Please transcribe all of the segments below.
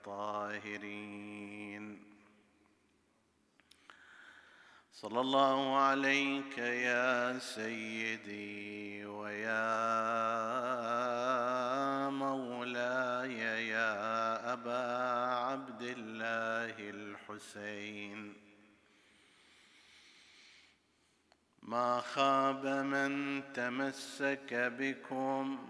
الطاهرين. صلى الله عليك يا سيدي ويا مولاي يا أبا عبد الله الحسين. ما خاب من تمسك بكم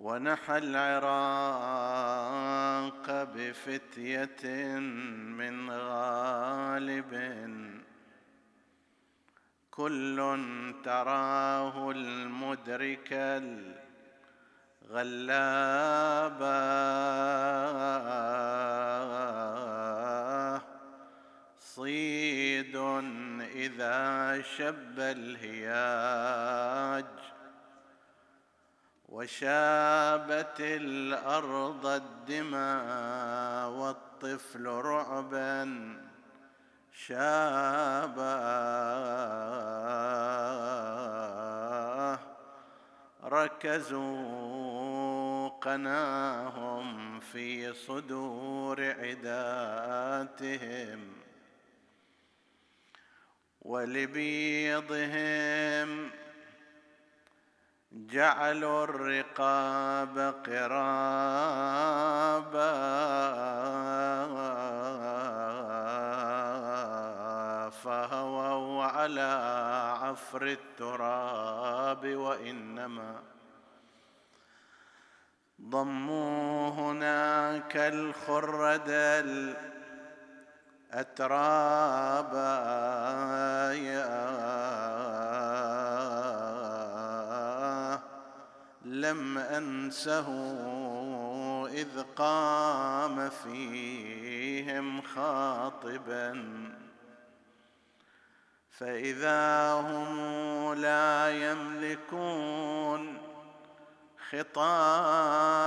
ونحى العراق بفتية من غالب. كل تراه المدرك الغلابا صيد إذا شب الهياج. وشابت الأرض الدماء والطفل رعبا شابا ركزوا قناهم في صدور عداتهم ولبيضهم جعلوا الرقاب قرابا. فهووا على عفر التراب وإنما ضموا هناك الخرد الاتراب يا لم أنسه إذ قام فيهم خاطبا. فإذا هم لا يملكون خطابا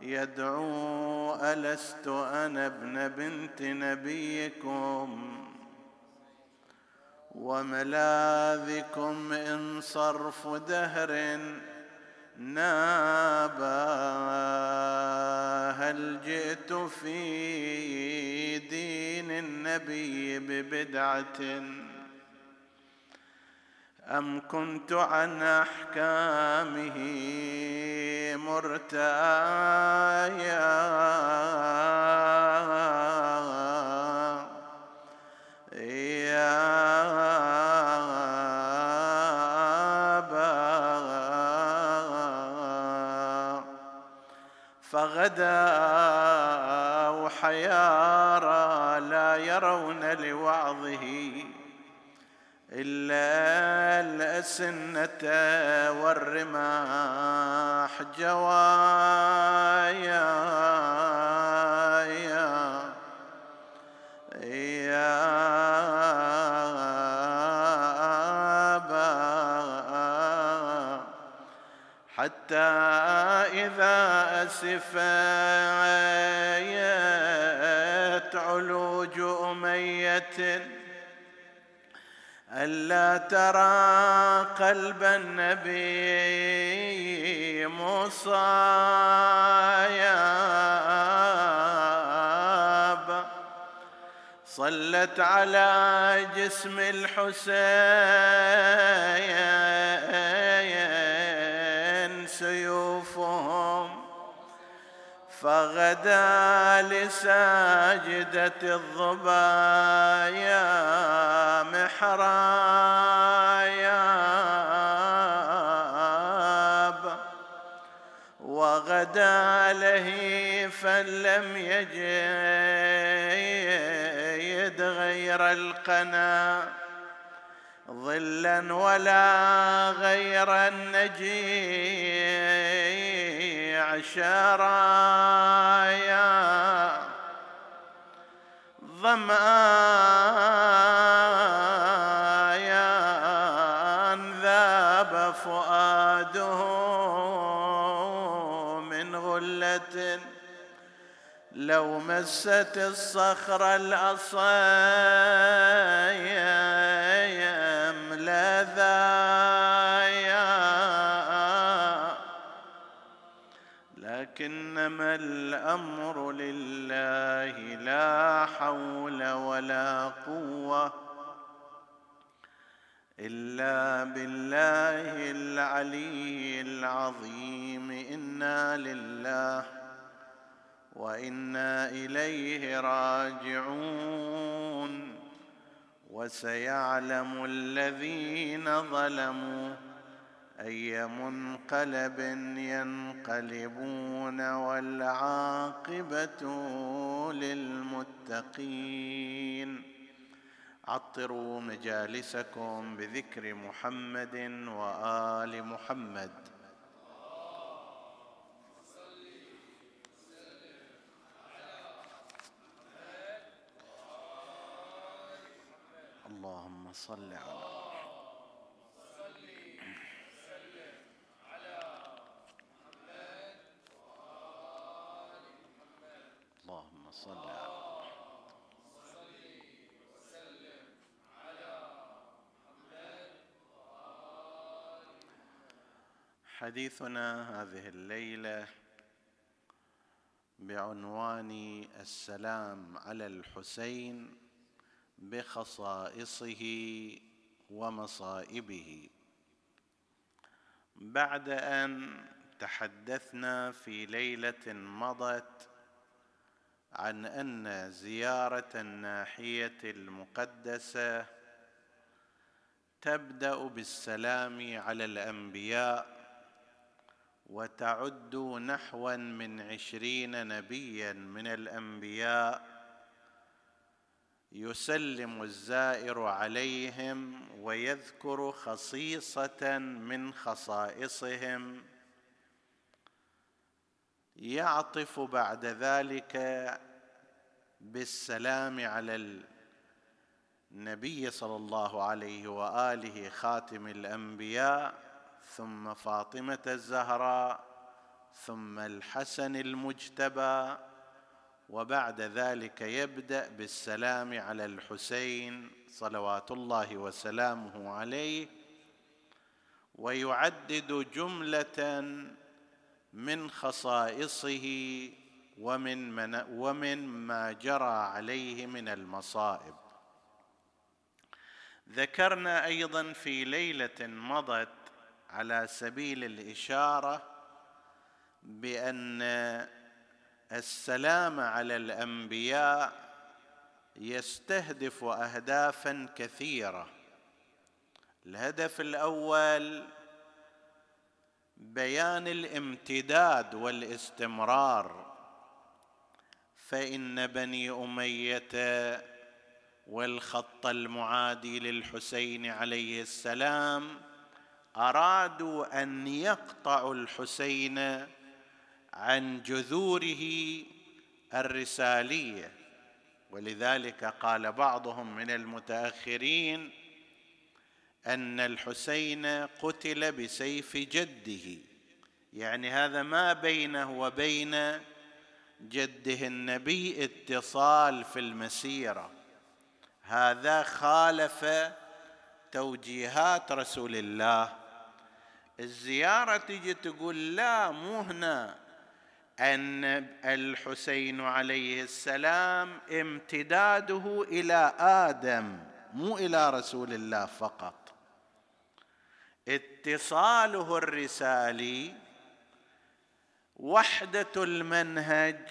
يدعو ألست أنا ابن بنت نبيكم؟ وملاذكم إن صرف دهر نابا هل جئت في دين النبي ببدعة؟ أم كنت عن أحكامه مرتايا؟ إلا الأسنة والرماح جوايا يا يا أبا. حتى إذا أسفيت علوج أمية ألا ترى قلب النبي مصايب. صلت على جسم الحسين. فغدا لساجدة الظبايا ياب وغدا لهيفا لم يجد غير القنا. ظلا ولا غير النجيع شرايا ظمآيا ذاب فؤاده من غلة لو مست الصخر الأصايم لكنما الأمر لله لا حول ولا قوة إلا بالله العلي العظيم. إنا لله وإنا إليه راجعون. وسيعلم الذين ظلموا اي منقلب ينقلبون والعاقبة للمتقين. عطروا مجالسكم بذكر محمد وآل محمد. اللهم صل على اللهم صل على حديثنا هذه الليلة بعنوان السلام على الحسين بخصائصه ومصائبه. بعد أن تحدثنا في ليلة مضت عن أن زيارة الناحية المقدسة تبدأ بالسلام على الأنبياء وتعد نحوا من عشرين نبيا من الأنبياء. يسلم الزائر عليهم ويذكر خصيصة من خصائصهم. يعطف بعد ذلك بالسلام على النبي صلى الله عليه وآله خاتم الأنبياء. ثم فاطمة الزهراء ثم الحسن المجتبى وبعد ذلك يبدأ بالسلام على الحسين صلوات الله وسلامه عليه ويعدد جملة من خصائصه ومن من ومن ما جرى عليه من المصائب. ذكرنا أيضا في ليلة مضت على سبيل الإشارة بأن السلام على الأنبياء يستهدف اهدافا كثيرة. الهدف الأول بيان الامتداد والاستمرار. فإن بني أمية والخط المعادي للحسين عليه السلام أرادوا أن يقطعوا الحسين عن جذوره الرسالية. ولذلك قال بعضهم من المتأخرين أن الحسين قتل بسيف جده. يعني هذا ما بينه وبين جده النبي اتصال في المسيرة. هذا خالف توجيهات رسول الله الزيارة تجي تقول لا مو هنا. ان الحسين عليه السلام امتداده إلى آدم مو إلى رسول الله فقط. اتصاله الرسالي وحدة المنهج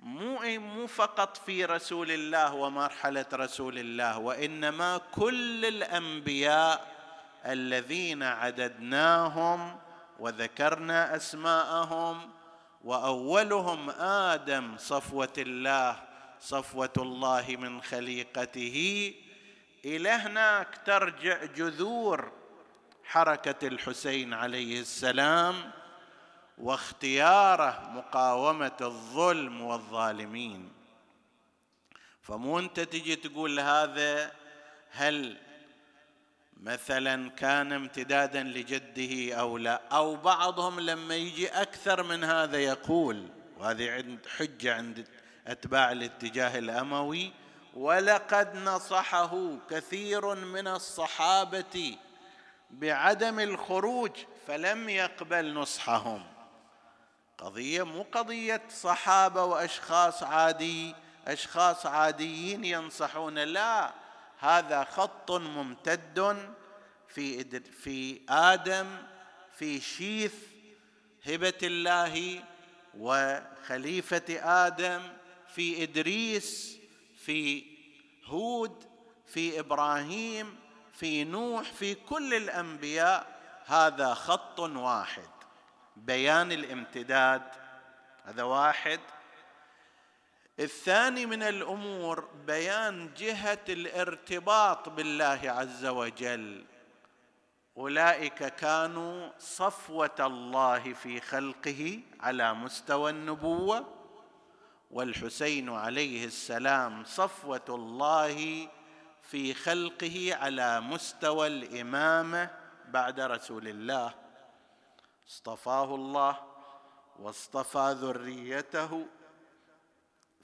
مو مو فقط في رسول الله ومرحلة رسول الله وإنما كل الأنبياء الذين عددناهم وذكرنا أسماءهم وأولهم آدم صفوة الله صفوة الله من خليقته. إلى هناك ترجع جذور حركة الحسين عليه السلام واختياره مقاومة الظلم والظالمين. فمو أنت تجي تقول هذا هل مثلا كان امتدادا لجده أو لا أو بعضهم لما يجي أكثر من هذا يقول وهذه عند حجة عند أتباع الاتجاه الأموي ولقد نصحه كثير من الصحابة بعدم الخروج فلم يقبل نصحهم. قضية مو قضية صحابة وأشخاص عادي أشخاص عاديين ينصحون لا. هذا خط ممتد في في آدم في شيث هبة الله وخليفة آدم في إدريس في هود في إبراهيم في نوح في كل الأنبياء. هذا خط واحد. بيان الامتداد. هذا واحد. الثاني من الأمور بيان جهة الارتباط بالله عز وجل. أولئك كانوا صفوة الله في خلقه على مستوى النبوة والحسين عليه السلام صفوة الله في خلقه على مستوى الإمامة بعد رسول الله. اصطفاه الله واصطفى ذريته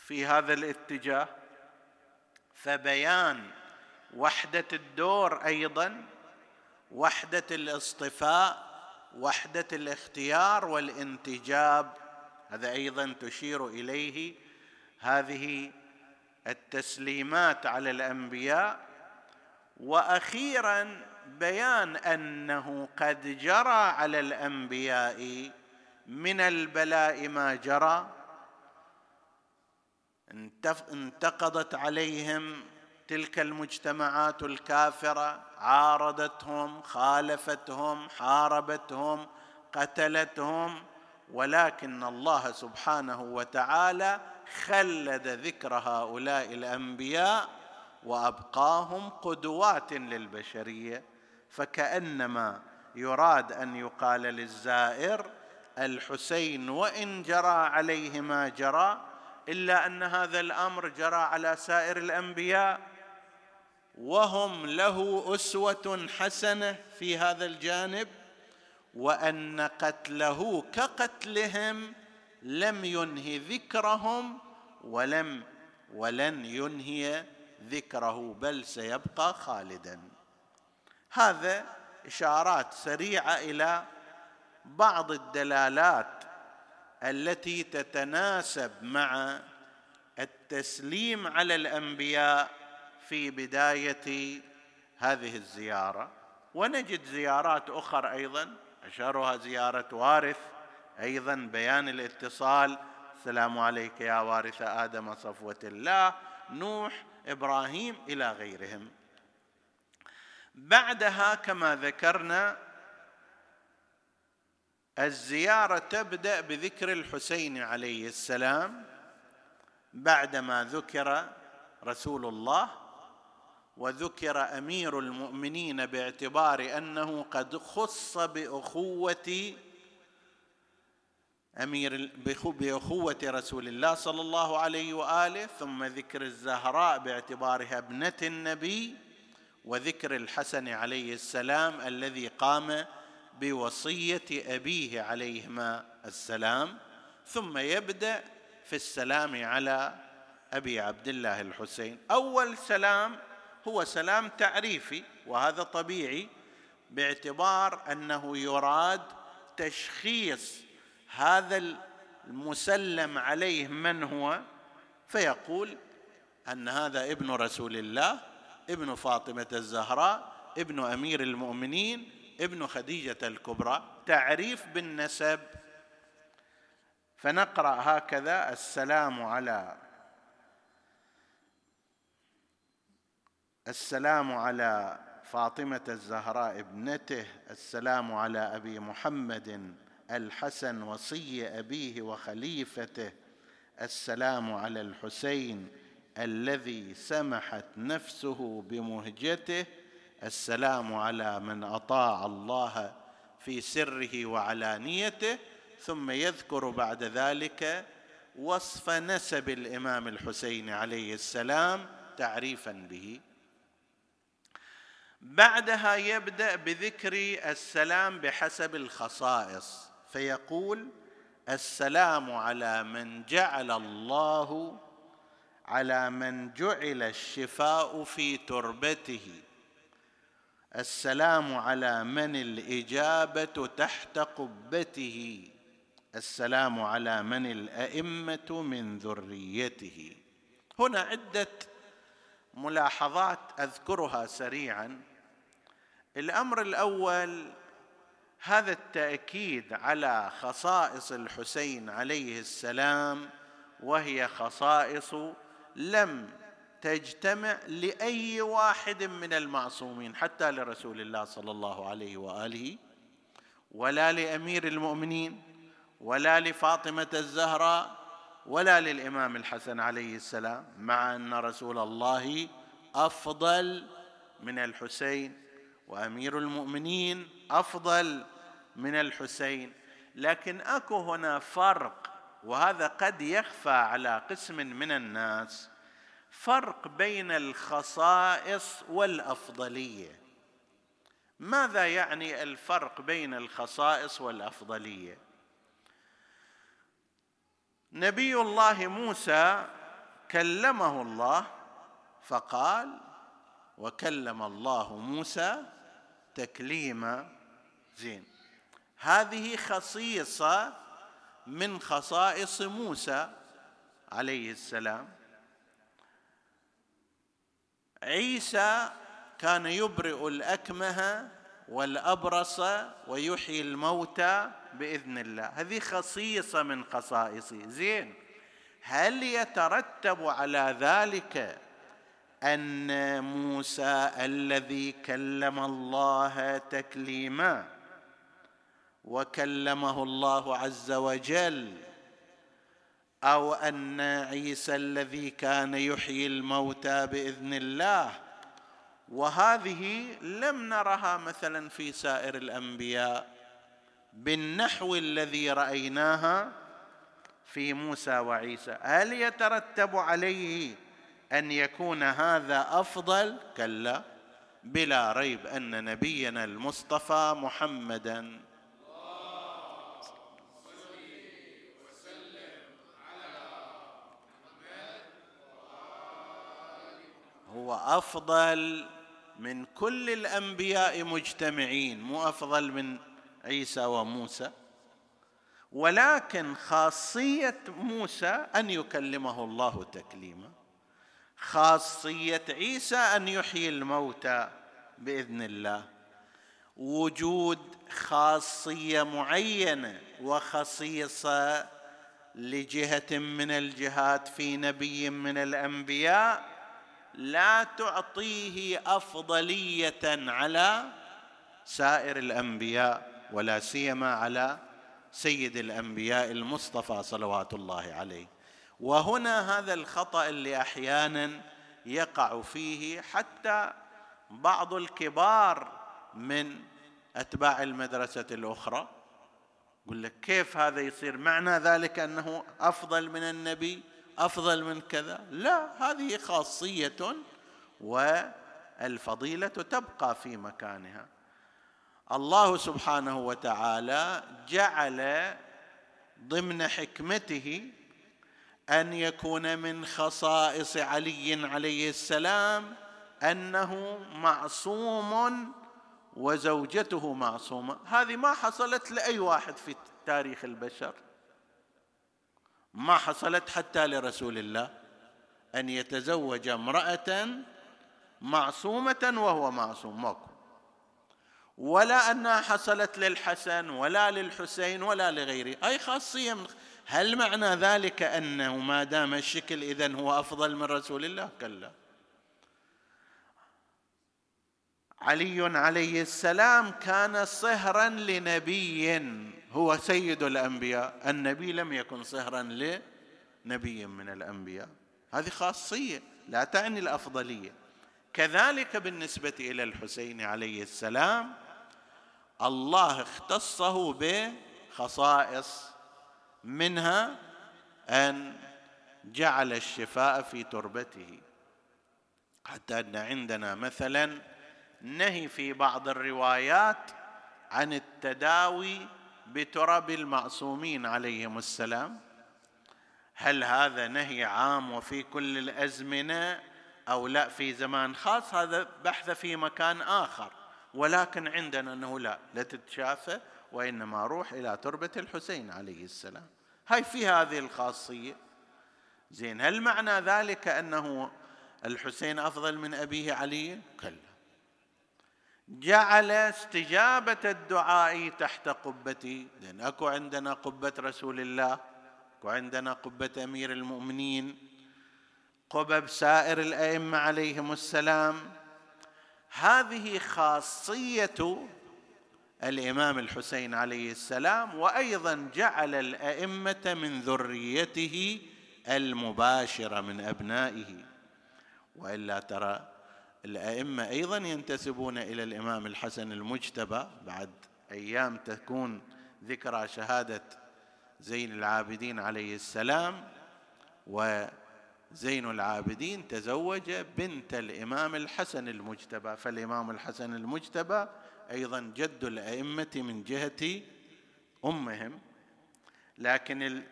في هذا الاتجاه فبيان وحدة الدور أيضا وحدة الاصطفاء وحدة الاختيار والانتجاب. هذا أيضا تشير إليه هذه التسليمات على الأنبياء. وأخيرا بيان أنه قد جرى على الأنبياء من البلاء ما جرى. انتقضت عليهم تلك المجتمعات الكافرة عارضتهم خالفتهم حاربتهم قتلتهم ولكن الله سبحانه وتعالى خلد ذكر هؤلاء الأنبياء وأبقاهم قدوات للبشرية. فكأنما يراد أن يقال للزائر الحسين وإن جرى عليه ما جرى إلا أن هذا الأمر جرى على سائر الأنبياء وهم له أسوة حسنة في هذا الجانب وأن قتله كقتلهم لم ينهي ذكرهم ولم ولن ينهي ذكره بل سيبقى خالدا. هذا إشارات سريعة إلى بعض الدلالات التي تتناسب مع التسليم على الأنبياء في بداية هذه الزيارة. ونجد زيارات أخرى أيضا أشهرها زيارة وارث أيضا بيان الاتصال. السلام عليك يا وارث آدم صفوة الله نوح إبراهيم إلى غيرهم. بعدها كما ذكرنا الزيارة تبدأ بذكر الحسين عليه السلام بعدما ذكر رسول الله وذكر أمير المؤمنين باعتبار أنه قد خص بأخوة أمير بأخوة رسول الله صلى الله عليه وآله ثم ذكر الزهراء باعتبارها ابنة النبي وذكر الحسن عليه السلام الذي قام بوصية أبيه عليهما السلام ثم يبدأ في السلام على أبي عبد الله الحسين. أول سلام هو سلام تعريفي وهذا طبيعي باعتبار أنه يراد تشخيص هذا المسلم عليه من هو فيقول أن هذا ابن رسول الله ابن فاطمة الزهراء ابن أمير المؤمنين ابن خديجة الكبرى تعريف بالنسب. فنقرأ هكذا السلام على السلام على فاطمة الزهراء ابنته السلام على أبي محمد الحسن وصي أبيه وخليفته السلام على الحسين الذي سمحت نفسه بمهجته السلام على من أطاع الله في سره وعلانيته ثم يذكر بعد ذلك وصف نسب الإمام الحسين عليه السلام تعريفا به. بعدها يبدأ بذكر السلام بحسب الخصائص فيقول السلام على من جعل الله على من جعل الشفاء في تربته. السلام على من الإجابة تحت قبته. السلام على من الأئمة من ذريته. هنا عدة ملاحظات أذكرها سريعا. الأمر الأول هذا التأكيد على خصائص الحسين عليه السلام وهي خصائص لم تجتمع لأي واحد من المعصومين حتى لرسول الله صلى الله عليه وآله ولا لأمير المؤمنين ولا لفاطمة الزهراء ولا للإمام الحسن عليه السلام مع أن رسول الله أفضل من الحسين وأمير المؤمنين أفضل من الحسين. لكن أكو هنا فرق وهذا قد يخفى على قسم من الناس. فرق بين الخصائص والأفضلية. ماذا يعني الفرق بين الخصائص والأفضلية؟ نبي الله موسى كلمه الله فقال وكلم الله موسى تكليما. زين. هذه خصيصة من خصائص موسى عليه السلام. عيسى كان يبرئ الأكمه والأبرص ويحيي الموتى بإذن الله. هذه خصيصة من خصائصه. زين. هل يترتب على ذلك أن موسى الذي كلم الله تكليما وكلمه الله عز وجل أو أن عيسى الذي كان يحيي الموتى بإذن الله. وهذه لم نرها مثلا في سائر الأنبياء. بالنحو الذي رأيناها في موسى وعيسى. هل يترتب عليه أن يكون هذا أفضل؟ كلا. بلا ريب أن نبينا المصطفى محمدا. هو أفضل من كل الأنبياء مجتمعين مو أفضل من عيسى وموسى. ولكن خاصية موسى أن يكلمه الله تكليما. خاصية عيسى أن يحيي الموتى بإذن الله. وجود خاصية معينة وخصيصة لجهة من الجهات في نبي من الأنبياء لا تعطيه أفضلية على سائر الأنبياء ولا سيما على سيد الأنبياء المصطفى صلوات الله عليه. وهنا هذا الخطأ اللي أحيانا يقع فيه حتى بعض الكبار من أتباع المدرسة الأخرى يقول لك كيف هذا يصير؟ معنى ذلك أنه أفضل من النبي أفضل من كذا؟ لا هذه خاصية والفضيلة تبقى في مكانها. الله سبحانه وتعالى جعل ضمن حكمته أن يكون من خصائص علي عليه السلام أنه معصوم وزوجته معصومة. هذه ما حصلت لأي واحد في تاريخ البشر. ما حصلت حتى لرسول الله أن يتزوج امرأة معصومة وهو معصوم ماكو. ولا أنها حصلت للحسن ولا للحسين ولا لغيره. أي خاصية من هل معنى ذلك أنه ما دام الشكل اذا هو أفضل من رسول الله؟ كلا. علي عليه السلام كان صهرا لنبي. هو سيد الأنبياء. النبي لم يكن صهرا لنبي من الأنبياء. هذه خاصية لا تعني الأفضلية. كذلك بالنسبة إلى الحسين عليه السلام الله اختصه بخصائص منها أن جعل الشفاء في تربته. حتى أن عندنا مثلا نهي في بعض الروايات عن التداوي بترب المعصومين عليهم السلام. هل هذا نهي عام وفي كل الأزمنة أو لا في زمان خاص؟ هذا بحث في مكان آخر. ولكن عندنا أنه لا لا تتشافى وإنما روح إلى تربة الحسين عليه السلام. هاي في هذه الخاصية. زين هل معنى ذلك أنه الحسين أفضل من أبيه علي؟ كلا. جعل استجابة الدعاء تحت قبتي لأن أكو عندنا قبة رسول الله أكو عندنا قبة أمير المؤمنين قبب سائر الأئمة عليهم السلام. هذه خاصية الإمام الحسين عليه السلام وأيضا جعل الأئمة من ذريته المباشرة من أبنائه. وإلا ترى الأئمة أيضا ينتسبون إلى الإمام الحسن المجتبى. بعد أيام تكون ذكرى شهادة زين العابدين عليه السلام وزين العابدين تزوج بنت الإمام الحسن المجتبى. فالإمام الحسن المجتبى أيضا جد الأئمة من جهة أمهم لكن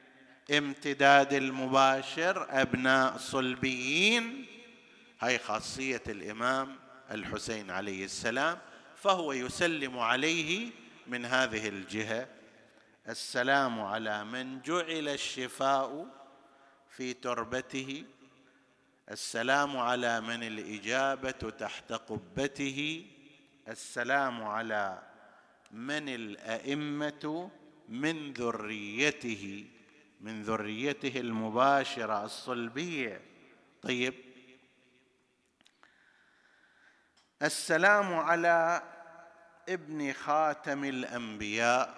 الامتداد المباشر أبناء صلبيين هاي خاصية الإمام الحسين عليه السلام فهو يسلم عليه من هذه الجهة. السلام على من جعل الشفاء في تربته. السلام على من الإجابة تحت قبته. السلام على من الأئمة من ذريته من ذريته المباشرة الصلبية. طيب السلام على ابن خاتم الأنبياء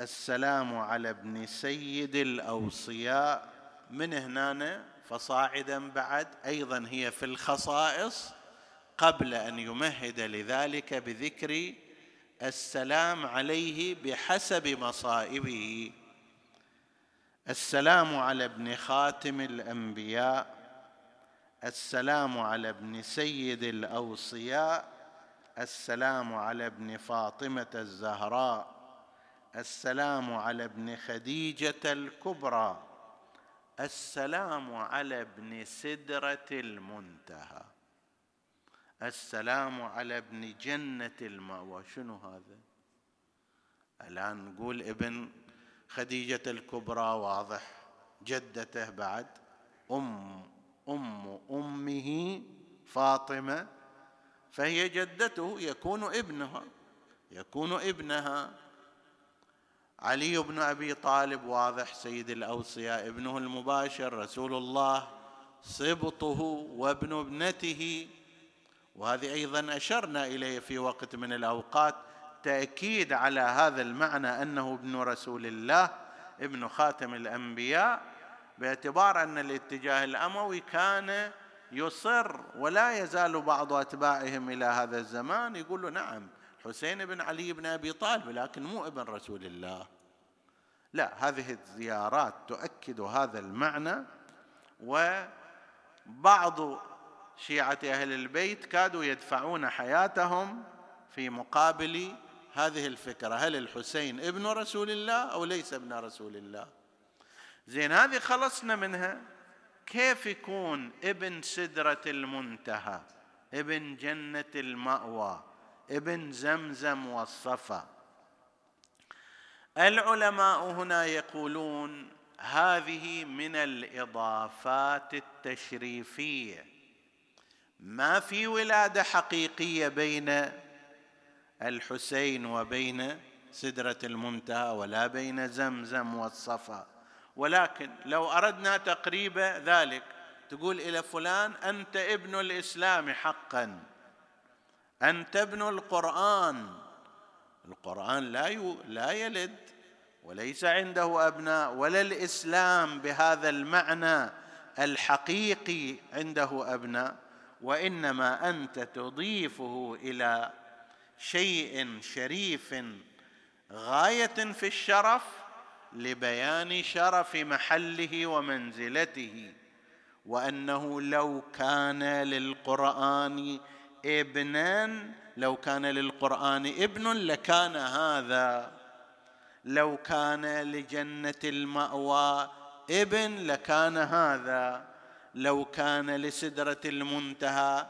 السلام على ابن سيد الأوصياء. من هنا فصاعدا بعد. أيضا هي في الخصائص قبل أن يمهد لذلك بذكر السلام عليه بحسب مصائبه. السلام على ابن خاتم الأنبياء. السلام على ابن سيد الأوصياء السلام على ابن فاطمة الزهراء السلام على ابن خديجة الكبرى السلام على ابن سدرة المنتهى السلام على ابن جنة المأوى. شنو هذا؟ الآن نقول ابن خديجة الكبرى واضح جدته بعد أم أم أمه فاطمة فهي جدته يكون ابنها يكون ابنها. علي بن أبي طالب واضح سيد الأوصياء ابنه المباشر رسول الله سبطه وابن ابنته. وهذه أيضا أشرنا إليه في وقت من الأوقات تأكيد على هذا المعنى أنه ابن رسول الله ابن خاتم الأنبياء. باعتبار أن الاتجاه الأموي كان يصر ولا يزال بعض أتباعهم إلى هذا الزمان يقول نعم حسين بن علي بن أبي طالب لكن مو ابن رسول الله. لا هذه الزيارات تؤكد هذا المعنى وبعض شيعة أهل البيت كادوا يدفعون حياتهم في مقابل هذه الفكرة. هل الحسين ابن رسول الله أو ليس ابن رسول الله؟ زين هذه خلصنا منها. كيف يكون ابن سدرة المنتهى ابن جنة المأوى ابن زمزم والصفا؟ العلماء هنا يقولون هذه من الإضافات التشريفية. ما في ولادة حقيقية بين الحسين وبين سدرة المنتهى ولا بين زمزم والصفا. ولكن لو أردنا تقريب ذلك تقول إلى فلان أنت ابن الإسلام حقا. أنت ابن القرآن. القرآن لا لا يلد وليس عنده أبناء ولا الإسلام بهذا المعنى الحقيقي عنده أبناء. وإنما أنت تضيفه إلى شيء شريف غاية في الشرف لبيان شرف محله ومنزلته وأنه لو كان للقرآن ابنا لو كان للقرآن ابن لكان هذا. لو كان لجنة المأوى ابن لكان هذا. لو كان لسدرة المنتهى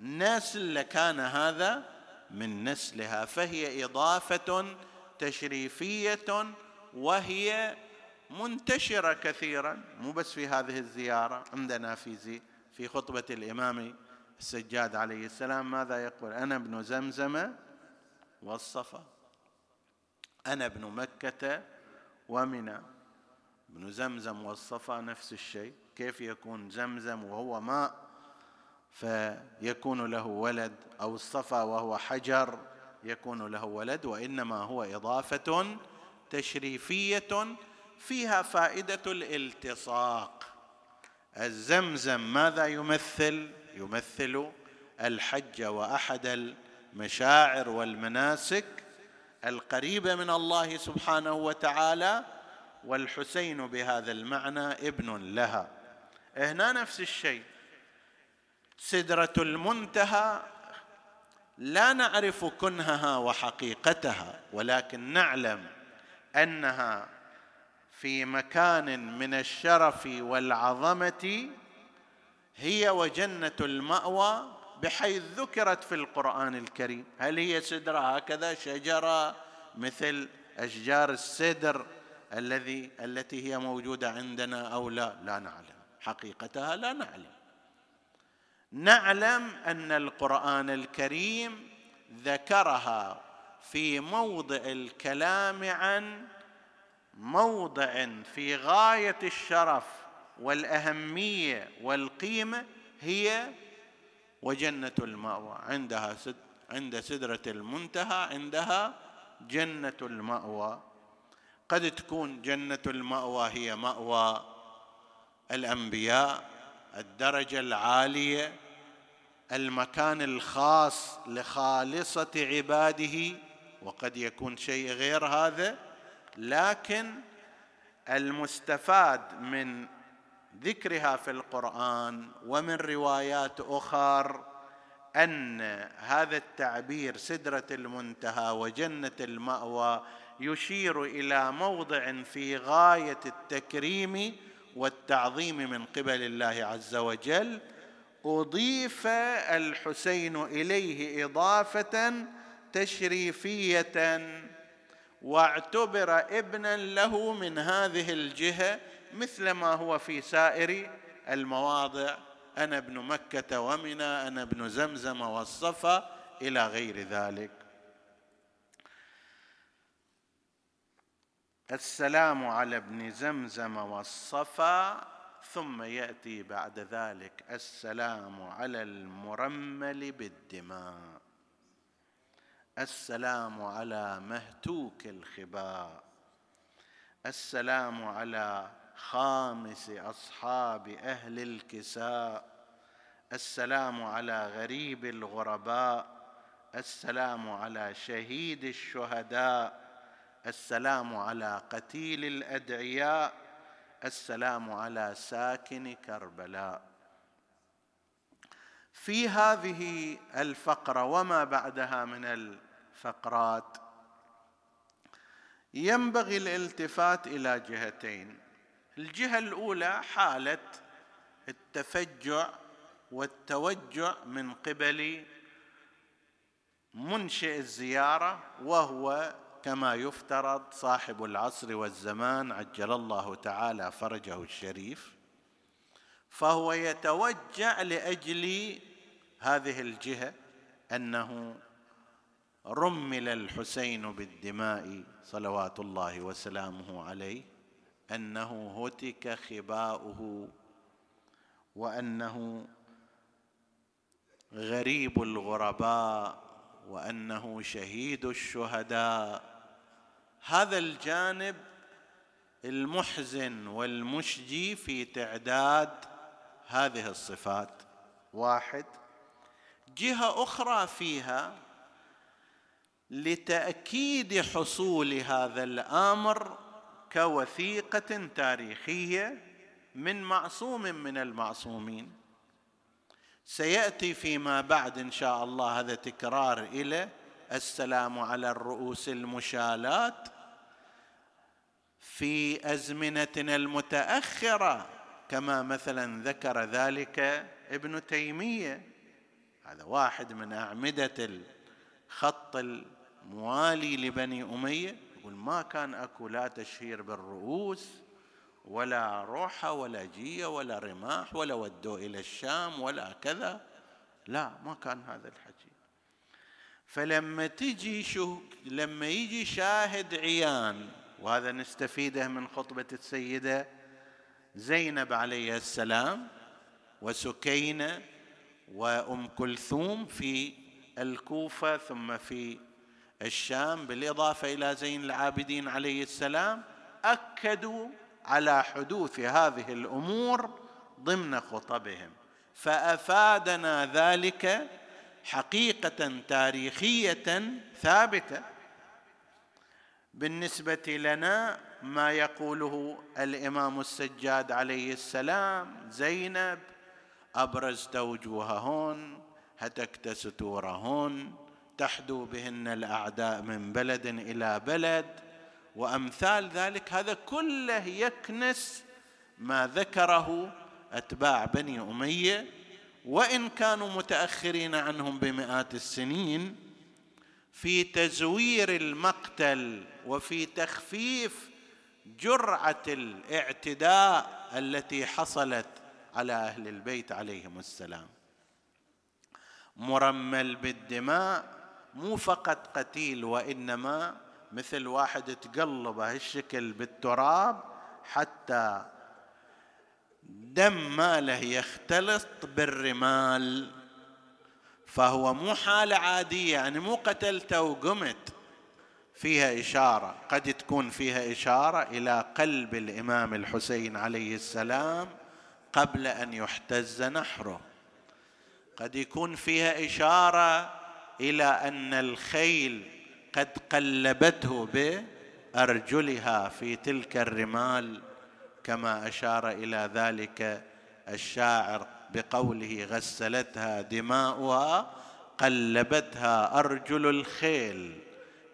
نسل لكان هذا. من نسلها فهي إضافة تشريفية وهي منتشرة كثيرا مو بس في هذه الزيارة عندنا في في خطبة الإمام السجاد عليه السلام ماذا يقول؟ أنا ابن زمزم والصفا. أنا ابن مكة ومنى. ابن زمزم والصفا نفس الشيء. كيف يكون زمزم وهو ماء؟ فيكون له ولد أو الصفا وهو حجر يكون له ولد وإنما هو إضافة تشريفية فيها فائدة الالتصاق. الزمزم ماذا يمثل؟ يمثل الحج وأحد المشاعر والمناسك القريبة من الله سبحانه وتعالى والحسين بهذا المعنى ابن لها. هنا نفس الشيء. سدرة المنتهى لا نعرف كنهها وحقيقتها ولكن نعلم أنها في مكان من الشرف والعظمة هي وجنة المأوى بحيث ذكرت في القرآن الكريم. هل هي سدرة؟ هكذا شجرة مثل أشجار السدر الذي التي هي موجودة عندنا أو لا؟ لا نعلم. حقيقتها لا نعلم. نعلم أن القرآن الكريم ذكرها في موضع الكلام عن موضع في غاية الشرف والأهمية والقيمة هي وجنة المأوى. عندها سد عند سدرة المنتهى عندها جنة المأوى. قد تكون جنة المأوى هي مأوى الأنبياء الدرجة العالية المكان الخاص لخالصة عباده وقد يكون شيء غير هذا لكن المستفاد من ذكرها في القرآن ومن روايات أخر أن هذا التعبير سدرة المنتهى وجنة المأوى يشير إلى موضع في غاية التكريم والتعظيم من قبل الله عز وجل. أضيف الحسين إليه إضافة تشريفية واعتبر ابنا له من هذه الجهة مثل ما هو في سائر المواضع. أنا ابن مكة ومنى أنا ابن زمزم والصفا إلى غير ذلك. السلام على ابن زمزم والصفا ثم يأتي بعد ذلك السلام على المرمل بالدماء. السلام على مهتوك الخباء. السلام على خامس أصحاب أهل الكساء. السلام على غريب الغرباء. السلام على شهيد الشهداء. السلام على قتيل الأدعياء. السلام على ساكن كربلاء. في هذه الفقرة وما بعدها من الفقرات ينبغي الالتفات إلى جهتين. الجهة الأولى حالة التفجع والتوجع من قبل منشئ الزيارة وهو كما يفترض صاحب العصر والزمان عجل الله تعالى فرجه الشريف. فهو يتوجع لأجل هذه الجهة أنه رمل الحسين بالدماء صلوات الله وسلامه عليه أنه هتك خباؤه وأنه غريب الغرباء وأنه شهيد الشهداء. هذا الجانب المحزن والمشجي في تعداد هذه الصفات. واحد. جهة أخرى فيها لتأكيد حصول هذا الأمر كوثيقة تاريخية من معصوم من المعصومين. سيأتي فيما بعد إن شاء الله هذا تكرار إلى السلام على الرؤوس المشالات في أزمنتنا المتأخرة. كما مثلا ذكر ذلك ابن تيمية. هذا واحد من أعمدة الخط الموالي لبني أمية. يقول ما كان أكو لا تشهير بالرؤوس ولا روحه ولا جية ولا رماح ولا ودوا إلى الشام ولا كذا. لا ما كان هذا الحكي. فلما تجي شو لما يجي شاهد عيان وهذا نستفيده من خطبة السيدة زينب عليه السلام وسكينة وأم كلثوم في الكوفة ثم في الشام بالإضافة إلى زين العابدين عليه السلام أكدوا على حدوث هذه الأمور ضمن خطبهم. فأفادنا ذلك حقيقة تاريخية ثابتة بالنسبة لنا ما يقوله الإمام السجاد عليه السلام زينب أبرزت وجوههن هتكت ستورهن تحدو بهن الأعداء من بلد إلى بلد وأمثال ذلك هذا كله يكنس ما ذكره أتباع بني أمية وإن كانوا متأخرين عنهم بمئات السنين في تزوير المقتل وفي تخفيف جرعة الاعتداء التي حصلت على أهل البيت عليهم السلام. مرمل بالدماء مو فقط قتيل وإنما مثل واحد تقلب هالشكل بالتراب حتى دم ماله يختلط بالرمال. فهو مو حالة عادية يعني مو قتلته وقمت. فيها إشارة قد تكون فيها إشارة إلى قلب الإمام الحسين عليه السلام قبل أن يحتز نحره. قد يكون فيها إشارة إلى أن الخيل قد قلبته بأرجلها في تلك الرمال كما أشار إلى ذلك الشاعر بقوله غسلتها دماؤها قلبتها أرجل الخيل.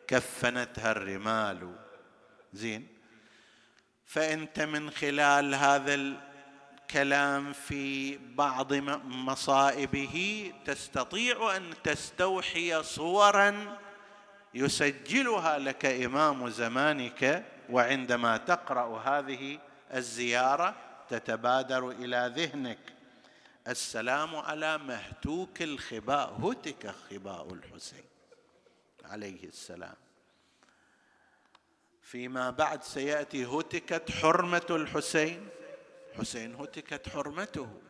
كفنتها الرمال. زين. فانت من خلال هذا الكلام في بعض مصائبه تستطيع أن تستوحي صورا يسجلها لك إمام زمانك وعندما تقرأ هذه الزيارة تتبادر إلى ذهنك. السلام على مهتوك الخباء هتك خباء الحسين. عليه السلام. فيما بعد سيأتي هتكت حرمة الحسين. حسين هتكت حرمته.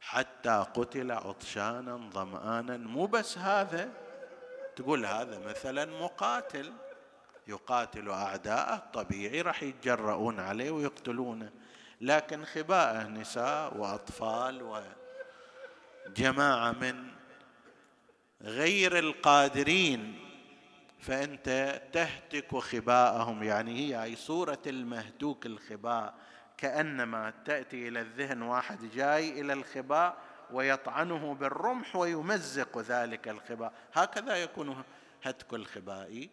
حتى قتل عطشانا ظمآنا. مو بس هذا. تقول هذا مثلا مقاتل. يقاتل أعداءه. طبيعي راح يتجرؤون عليه ويقتلونه. لكن خباءه نساء وأطفال وجماعة من غير القادرين فأنت تهتك خباءهم. يعني هي أي صورة المهتوك الخباء كأنما تأتي إلى الذهن واحد جاي إلى الخباء ويطعنه بالرمح ويمزق ذلك الخباء. هكذا يكون هتك الخباء.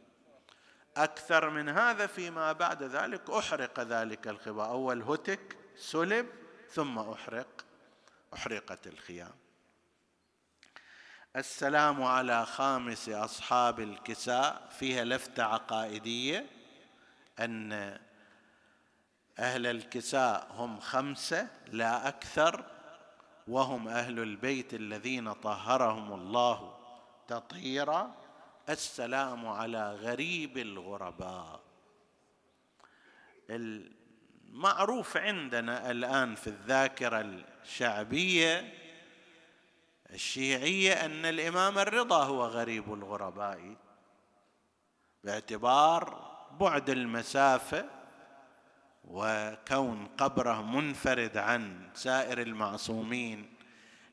أكثر من هذا فيما بعد ذلك أحرق ذلك الخباء. أول هتك سلب ثم أحرق أحرقت الخيام. السلام على خامس أصحاب الكساء. فيها لفتة عقائدية أن أهل الكساء هم خمسة لا أكثر وهم أهل البيت الذين طهرهم الله تطهيرا. السلام على غريب الغرباء. معروف عندنا الآن في الذاكرة الشعبية الشيعية أن الإمام الرضا هو غريب الغرباء باعتبار بعد المسافة وكون قبره منفرد عن سائر المعصومين.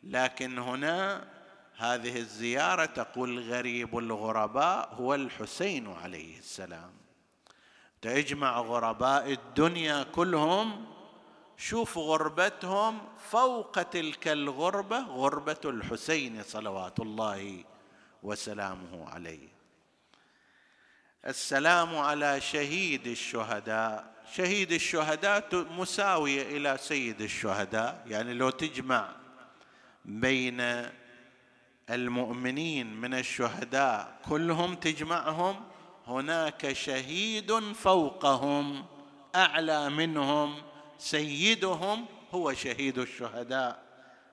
لكن هنا هذه الزيارة تقول غريب الغرباء هو الحسين عليه السلام. تجمع غرباء الدنيا كلهم شوف غربتهم فوق تلك الغربة غربة الحسين صلوات الله وسلامه عليه. السلام على شهيد الشهداء. شهيد الشهداء مساوية إلى سيد الشهداء. يعني لو تجمع بين المؤمنين من الشهداء كلهم تجمعهم هناك شهيد فوقهم أعلى منهم سيدهم هو شهيد الشهداء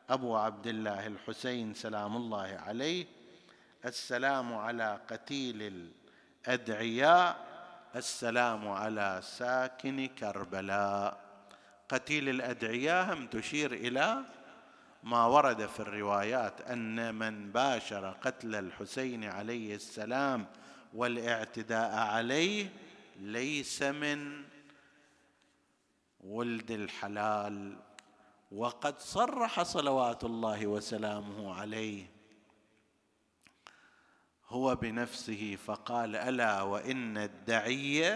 أبو عبد الله الحسين سلام الله عليه. السلام على قتيل الأدعياء السلام على ساكن كربلاء. قتيل الأدعياء هم تشير إلى ما ورد في الروايات أن من باشر قتل الحسين عليه السلام والإعتداء عليه ليس من ولد الحلال وقد صرح صلوات الله وسلامه عليه. هو بنفسه فقال ألا وإن الدعي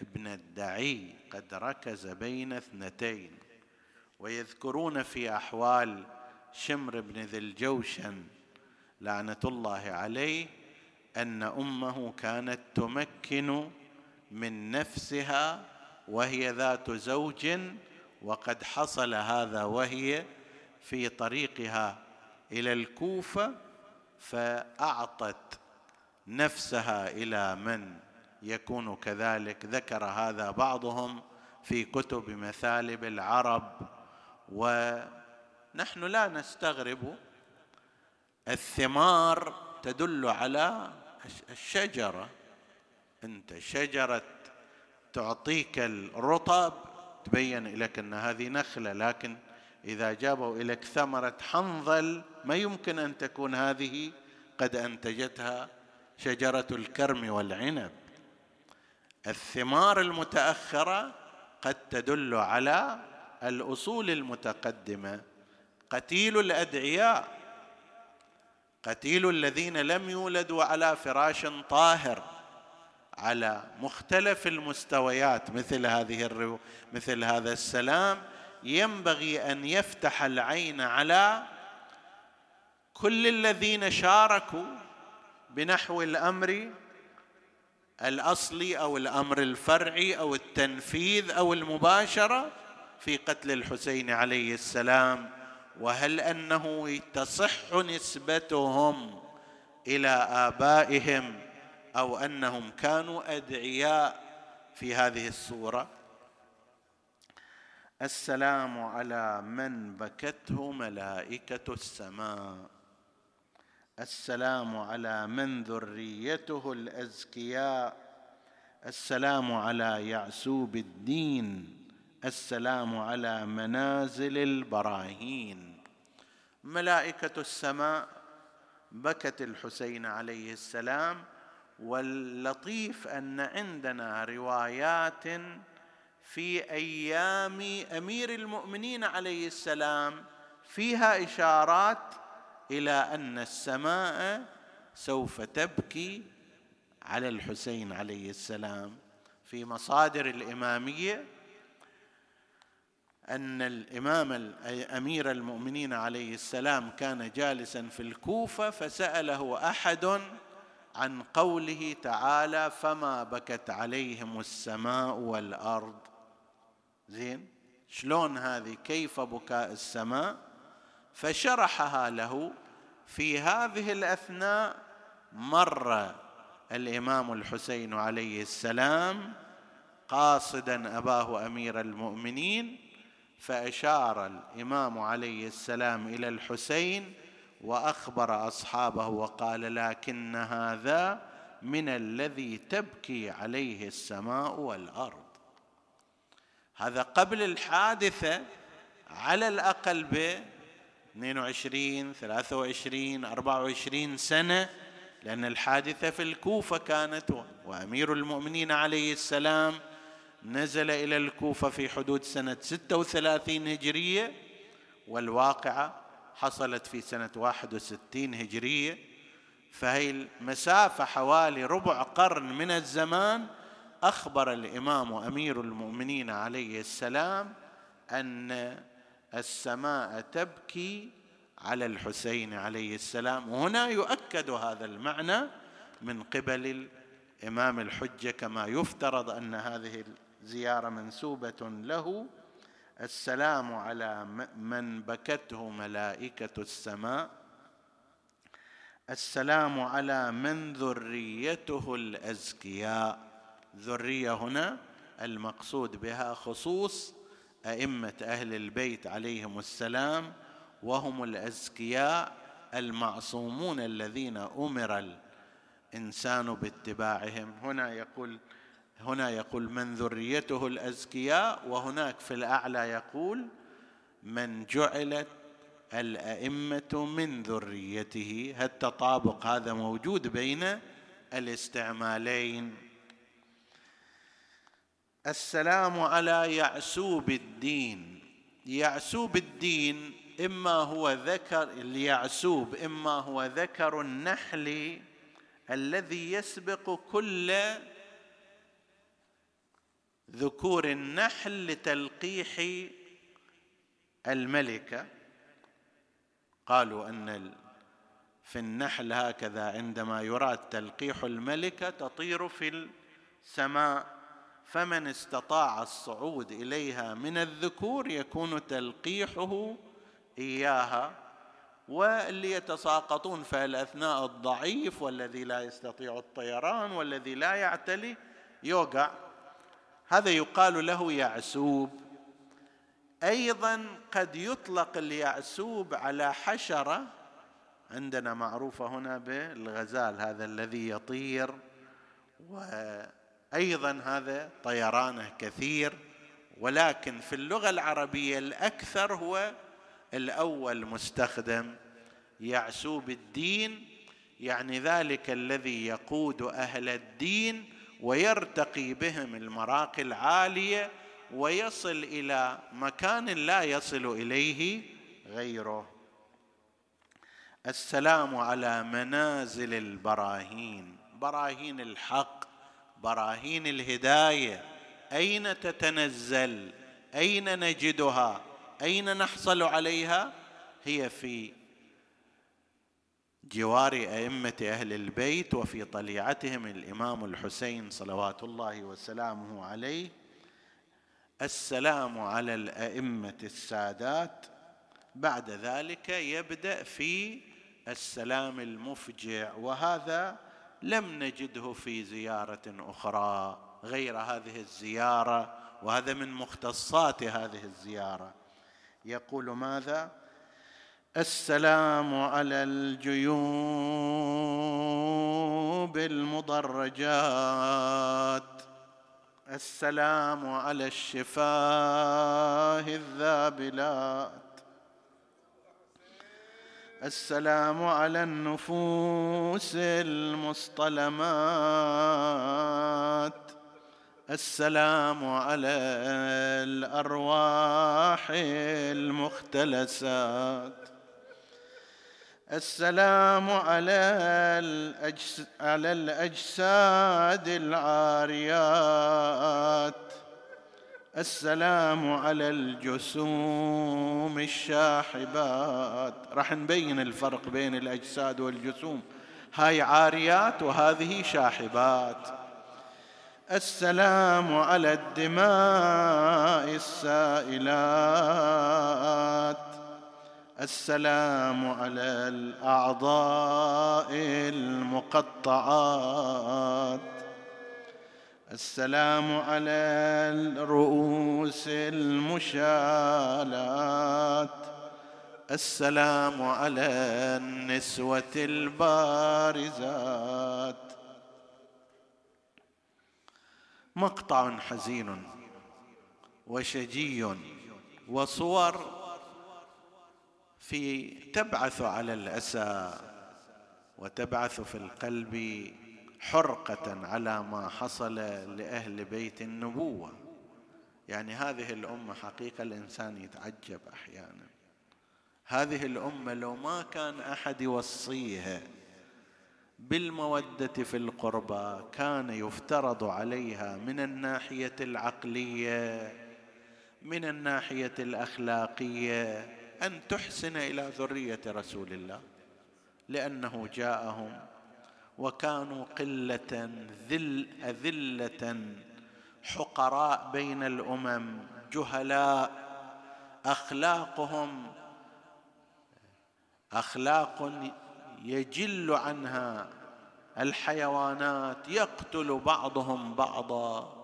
ابن الدعي قد ركز بين اثنتين. ويذكرون في أحوال شمر بن ذي الجوشن لعنة الله عليه أن أمه كانت تمكن من نفسها وهي ذات زوج وقد حصل هذا وهي في طريقها إلى الكوفة فأعطت نفسها إلى من يكون كذلك. ذكر هذا بعضهم في كتب مثالب العرب ونحن لا نستغرب الثمار تدل على الشجرة. أنت شجرة تعطيك الرطب تبين لك أن هذه نخلة لكن إذا جابوا لك ثمرة حنظل ما يمكن أن تكون هذه قد أنتجتها شجرة الكرم والعنب. الثمار المتأخرة قد تدل على الأصول المتقدمة. قتيل الأدعياء قتيل الذين لم يولدوا على فراش طاهر. على مختلف المستويات مثل هذه الرو مثل هذا السلام. ينبغي أن يفتح العين على كل الذين شاركوا بنحو الأمر الأصلي أو الأمر الفرعي أو التنفيذ أو المباشرة في قتل الحسين عليه السلام. وهل أنه تصح نسبتهم إلى آبائهم؟ أو أنهم كانوا أدعياء في هذه الصورة. السلام على من بكته ملائكة السماء. السلام على من ذريته الأزكياء. السلام على يعسوب الدين. السلام على منازل البراهين. ملائكة السماء بكت الحسين عليه السلام واللطيف أن عندنا روايات في أيام أمير المؤمنين عليه السلام فيها إشارات إلى أن السماء سوف تبكي على الحسين عليه السلام. في مصادر الإمامية أن الإمام امير المؤمنين عليه السلام كان جالسا في الكوفة فسأله أحد عن قوله تعالى فما بكت عليهم السماء والارض. زين؟ شلون هذه؟ كيف بكاء السماء؟ فشرحها له في هذه الأثناء مر الإمام الحسين عليه السلام قاصدا أباه أمير المؤمنين فأشار الإمام عليه السلام إلى الحسين وأخبر أصحابه وقال لكن هذا من الذي تبكي عليه السماء والأرض. هذا قبل الحادثة على الأقل ب 22 23 24 سنة لأن الحادثة في الكوفة كانت وأمير المؤمنين عليه السلام نزل إلى الكوفة في حدود سنة 36 هجرية والواقعة حصلت في سنة 61 هجرية فهي المسافة حوالي ربع قرن من الزمان. أخبر الإمام أمير المؤمنين عليه السلام أن السماء تبكي على الحسين عليه السلام. وهنا يؤكد هذا المعنى من قبل الإمام الحجة كما يفترض أن هذه الزيارة منسوبة له السلام على من بكته ملائكة السماء. السلام على من ذريته الأزكياء. ذرية هنا المقصود بها خصوص أئمة أهل البيت عليهم السلام وهم الأزكياء المعصومون الذين أمر الإنسان باتباعهم. هنا يقول هنا يقول من ذريته الأزكياء وهناك في الأعلى يقول من جعلت الأئمة من ذريته. التطابق هذا موجود بين الاستعمالين؟ السلام على يعسوب الدين. يعسوب الدين إما هو ذكر اليعسوب إما هو ذكر النحل الذي يسبق كل ذكور النحل لتلقيح الملكة. قالوا أن في النحل هكذا عندما يراد تلقيح الملكة تطير في السماء. فمن استطاع الصعود إليها من الذكور يكون تلقيحه إياها. واللي يتساقطون في الأثناء الضعيف والذي لا يستطيع الطيران والذي لا يعتلي يوقع. هذا يقال له يعسوب. أيضا قد يطلق اليعسوب على حشرة عندنا معروفة هنا بالغزال هذا الذي يطير وأيضا هذا طيرانه كثير ولكن في اللغة العربية الأكثر هو الأول مستخدم يعسوب الدين يعني ذلك الذي يقود أهل الدين ويرتقي بهم المراقي العاليه ويصل إلى مكان لا يصل إليه غيره. السلام على منازل البراهين. براهين الحق براهين الهداية. أين تتنزل؟ أين نجدها؟ أين نحصل عليها؟ هي في جوار أئمة أهل البيت وفي طليعتهم الإمام الحسين صلوات الله وسلامه عليه السلام على الأئمة السادات. بعد ذلك يبدأ في السلام المفجع وهذا لم نجده في زيارة أخرى غير هذه الزيارة وهذا من مختصات هذه الزيارة. يقول ماذا؟ السلام على الجيوب المضرجات السلام على الشفاه الذابلات. السلام على النفوس المصطلمات. السلام على الأرواح المختلسات. السلام على على الأجساد العاريات. السلام على الجسوم الشاحبات. راح نبين الفرق بين الأجساد والجسوم. هاي عاريات وهذه شاحبات. السلام على الدماء السائلات. السلام على الأعضاء المقطعات. السلام على الرؤوس المشالات. السلام على النسوة البارزات. مقطع حزين وشجي وصور في تبعث على الأسى وتبعث في القلب حرقة على ما حصل لأهل بيت النبوة. يعني هذه الأمة حقيقة الإنسان يتعجب أحيانا. هذه الأمة لو ما كان أحد يوصيها بالمودة في القربى كان يفترض عليها من الناحية العقلية من الناحية الأخلاقية أن تحسن إلى ذرية رسول الله لأنه جاءهم وكانوا قلة ذل أذلة حقراء بين الأمم جهلاء أخلاقهم أخلاق يجل عنها الحيوانات يقتل بعضهم بعضا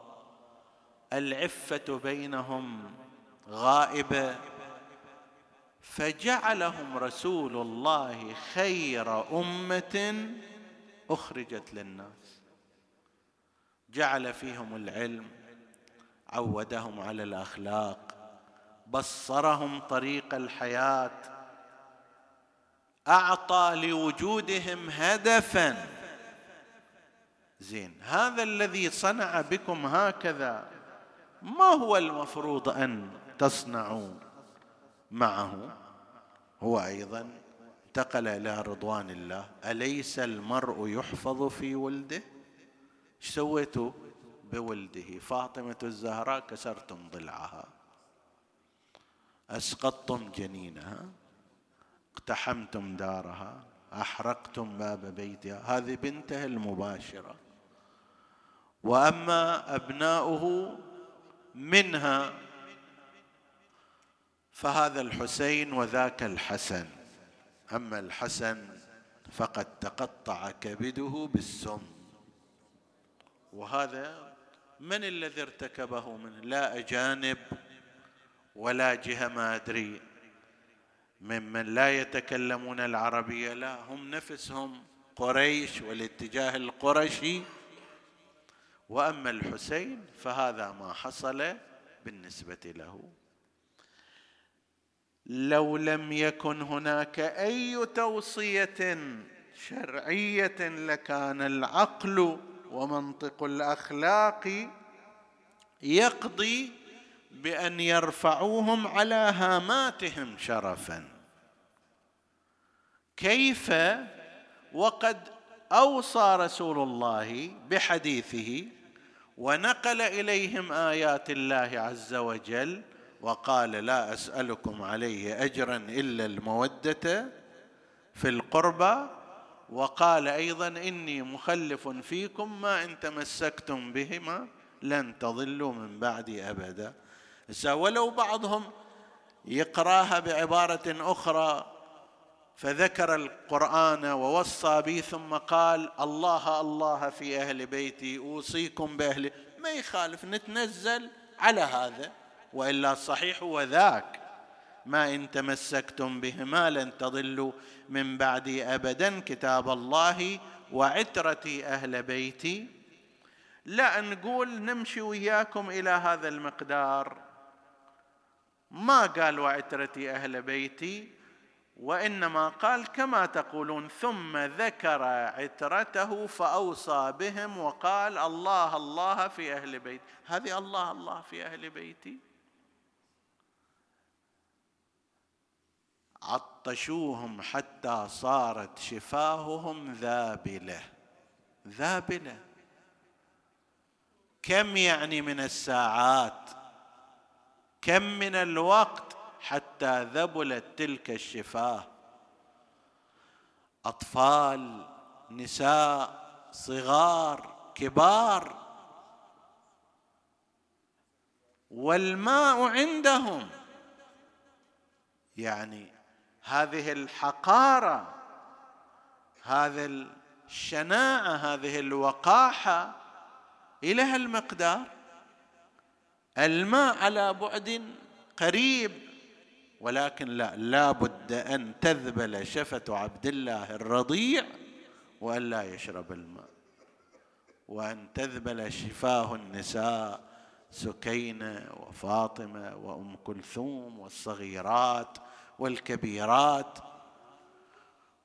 العفة بينهم غائبة. فجعلهم رسول الله خير أمة أخرجت للناس. جعل فيهم العلم عودهم على الأخلاق بصرهم طريق الحياة أعطى لوجودهم هدفا. زين هذا الذي صنع بكم هكذا ما هو المفروض أن تصنعوا معه. هو أيضا انتقل إلى رضوان الله. أليس المرء يحفظ في ولده؟ إيش سويتوا بولده؟ فاطمة الزهراء كسرتم ضلعها. أسقطتم جنينها. اقتحمتم دارها. أحرقتم باب بيتها. هذه بنته المباشرة. وأما أبناؤه منها فهذا الحسين وذاك الحسن. أما الحسن فقد تقطع كبده بالسم. وهذا من الذي ارتكبه منه لا أجانب ولا جهة ما أدري. ممن لا يتكلمون العربية لا هم نفسهم قريش والاتجاه القرشي. وأما الحسين فهذا ما حصل بالنسبة له. لو لم يكن هناك أي توصية شرعية لكان العقل ومنطق الأخلاق يقضي بأن يرفعوهم على هاماتهم شرفا. كيف؟ وقد أوصى رسول الله بحديثه ونقل إليهم آيات الله عز وجل وقال لا أسألكم عليه أجرا إلا المودة في القربى وقال أيضا إني مخلف فيكم ما إن تمسكتم بهما لن تضلوا من بعدي أبدا. ولو بعضهم يقرأها بعبارة أخرى فذكر القرآن ووصى به ثم قال الله الله في أهل بيتي أوصيكم بأهل ما يخالف نتنزل على هذا. وإلا الصحيح هو ذاك ما إن تمسكتم بهما لن تضلوا من بعدي ابدا كتاب الله وعترتي أهل بيتي. لا نقول نمشي وياكم إلى هذا المقدار. ما قال وعترتي أهل بيتي وإنما قال كما تقولون ثم ذكر عترته فأوصى بهم وقال الله الله في أهل بيتي هذه الله الله في أهل بيتي. عطشوهم حتى صارت شفاههم ذابلة. ذابلة. كم يعني من الساعات؟ كم من الوقت حتى ذبلت تلك الشفاه؟ أطفال نساء صغار كبار. والماء عندهم. يعني هذه الحقارة هذا الشناعة هذه الوقاحة إلى هالمقدار الماء على بعد قريب ولكن لا لا بد أن تذبل شفة عبد الله الرضيع وأن لا يشرب الماء وأن تذبل شفاه النساء سكينة وفاطمة وأم كلثوم والصغيرات والكبيرات.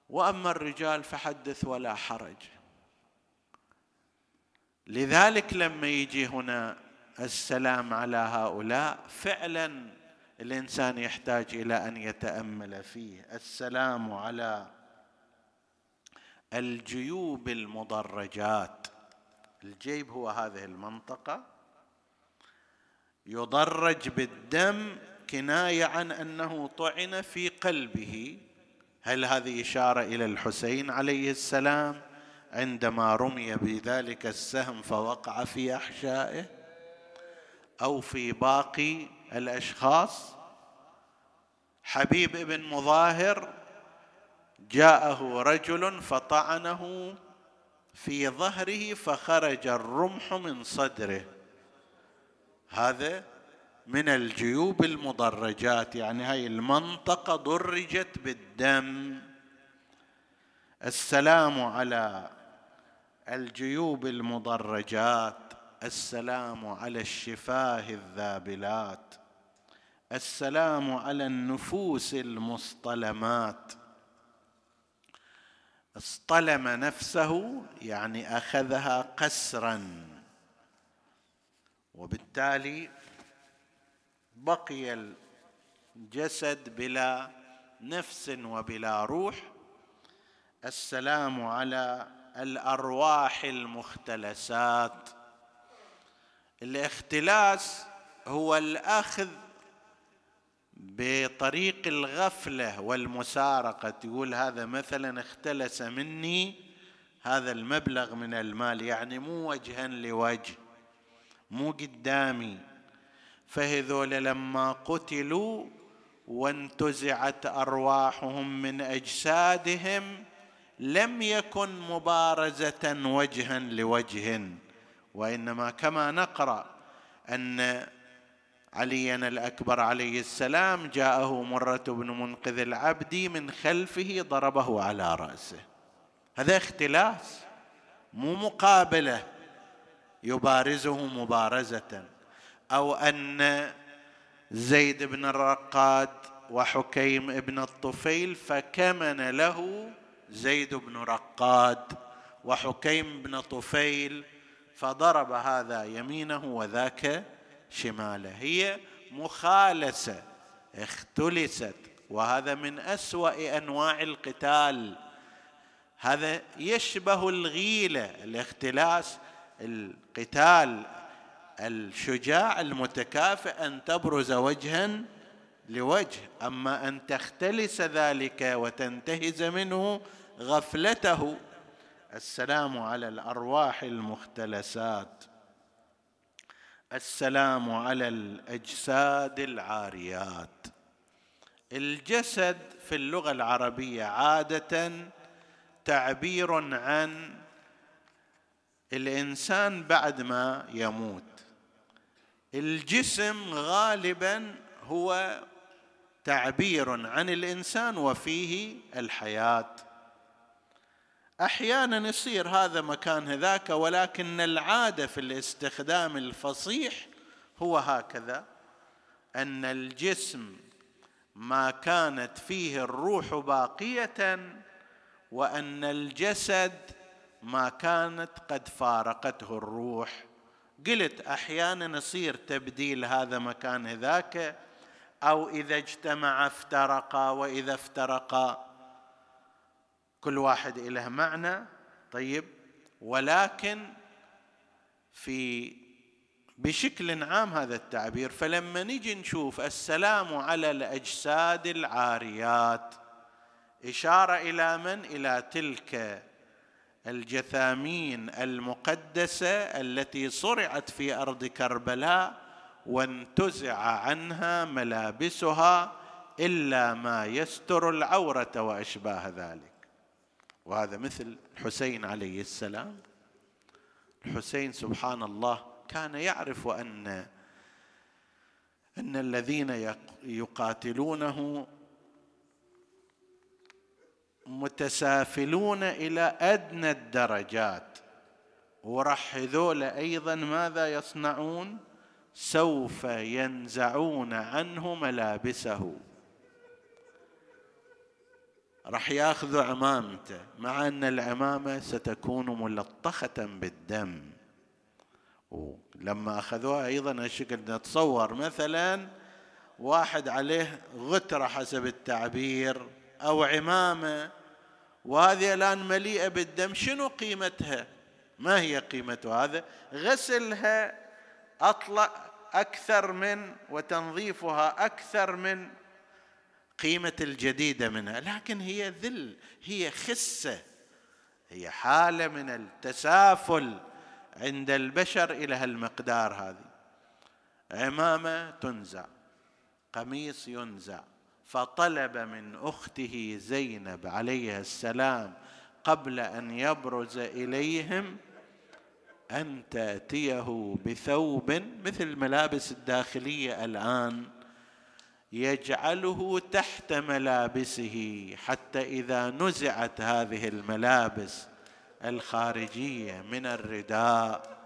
وأما الرجال فحدث ولا حرج. لذلك لما يجي هنا السلام على هؤلاء فعلا الإنسان يحتاج إلى أن يتأمل فيه. السلام على الجيوب المضرجات الجيب هو هذه المنطقة. يضرج بالدم كناية عن أنه طعن في قلبه. هل هذه إشارة إلى الحسين عليه السلام عندما رمي بذلك السهم فوقع في أحشائه أو في باقي الأشخاص؟ حبيب بن مظاهر جاءه رجل فطعنه في ظهره فخرج الرمح من صدره. هذا من الجيوب المضرجات يعني هاي المنطقة ضرجت بالدم. السلام على الجيوب المضرجات السلام على الشفاه الذابلات السلام على النفوس المصطلمات. اصطلم نفسه يعني أخذها قسرا. وبالتالي بقي الجسد بلا نفس وبلا روح. السلام على الأرواح المختلسات. الاختلاس هو الأخذ بطريق الغفلة والمسارقة. تقول هذا مثلا اختلس مني هذا المبلغ من المال يعني مو وجها لوجه مو قدامي. فهذول لما قتلوا وانتزعت أرواحهم من أجسادهم لم يكن مبارزة وجها لوجه وإنما كما نقرأ أن عليا الأكبر عليه السلام جاءه مرة بن منقذ العبد من خلفه ضربه على رأسه. هذا اختلاس مو مقابلة يبارزه مبارزة. أو أن زيد بن الرقاد وحكيم بن الطفيل فكمن له زيد بن رقاد وحكيم بن طفيل فضرب هذا يمينه وذاك شماله. هي مخالسة اختلست وهذا من أسوأ أنواع القتال. هذا يشبه الغيلة الاختلاس القتال الشجاع المتكافئ أن تبرز وجها لوجه. أما أن تختلس ذلك وتنتهز منه غفلته السلام على الأرواح المختلسات. السلام على الأجساد العاريات. الجسد في اللغة العربية عادة تعبير عن الإنسان بعد ما يموت. الجسم غالبا هو تعبير عن الإنسان وفيه الحياة. أحيانا يصير هذا مكان هذاك ولكن العادة في الاستخدام الفصيح هو هكذا أن الجسم ما كانت فيه الروح باقية وأن الجسد ما كانت قد فارقته الروح. قلت أحيانا يصير تبديل هذا مكان ذاك أو إذا اجتمع افترقا وإذا افترقا. كل واحد له معنى. طيب ولكن في بشكل عام هذا التعبير فلما نجي نشوف السلام على الأجساد العاريات إشارة إلى من؟ إلى تلك الجثامين المقدسة التي صرعت في أرض كربلاء وانتزع عنها ملابسها إلا ما يستر العورة وأشباه ذلك. وهذا مثل الحسين عليه السلام. الحسين سبحان الله كان يعرف أن أن الذين يقاتلونه متسافلون إلى أدنى الدرجات. وراح هذول أيضا ماذا يصنعون؟ سوف ينزعون عنه ملابسه. راح ياخذوا عمامته مع أن العمامة ستكون ملطخة بالدم. ولما أخذوها أيضا الشكل نتصور مثلا واحد عليه غترة حسب التعبير أو عمامة وهذه الآن مليئة بالدم. شنو قيمتها؟ ما هي قيمة هذا؟ غسلها أطلع أكثر من وتنظيفها أكثر من قيمة الجديدة منها. لكن هي ذل هي خسة هي حالة من التسافل عند البشر إلى هالمقدار هذه. عمامة تنزع قميص ينزع. فطلب من أخته زينب عليها السلام قبل أن يبرز إليهم أن تأتيه بثوب مثل الملابس الداخلية الآن يجعله تحت ملابسه حتى إذا نزعت هذه الملابس الخارجية من الرداء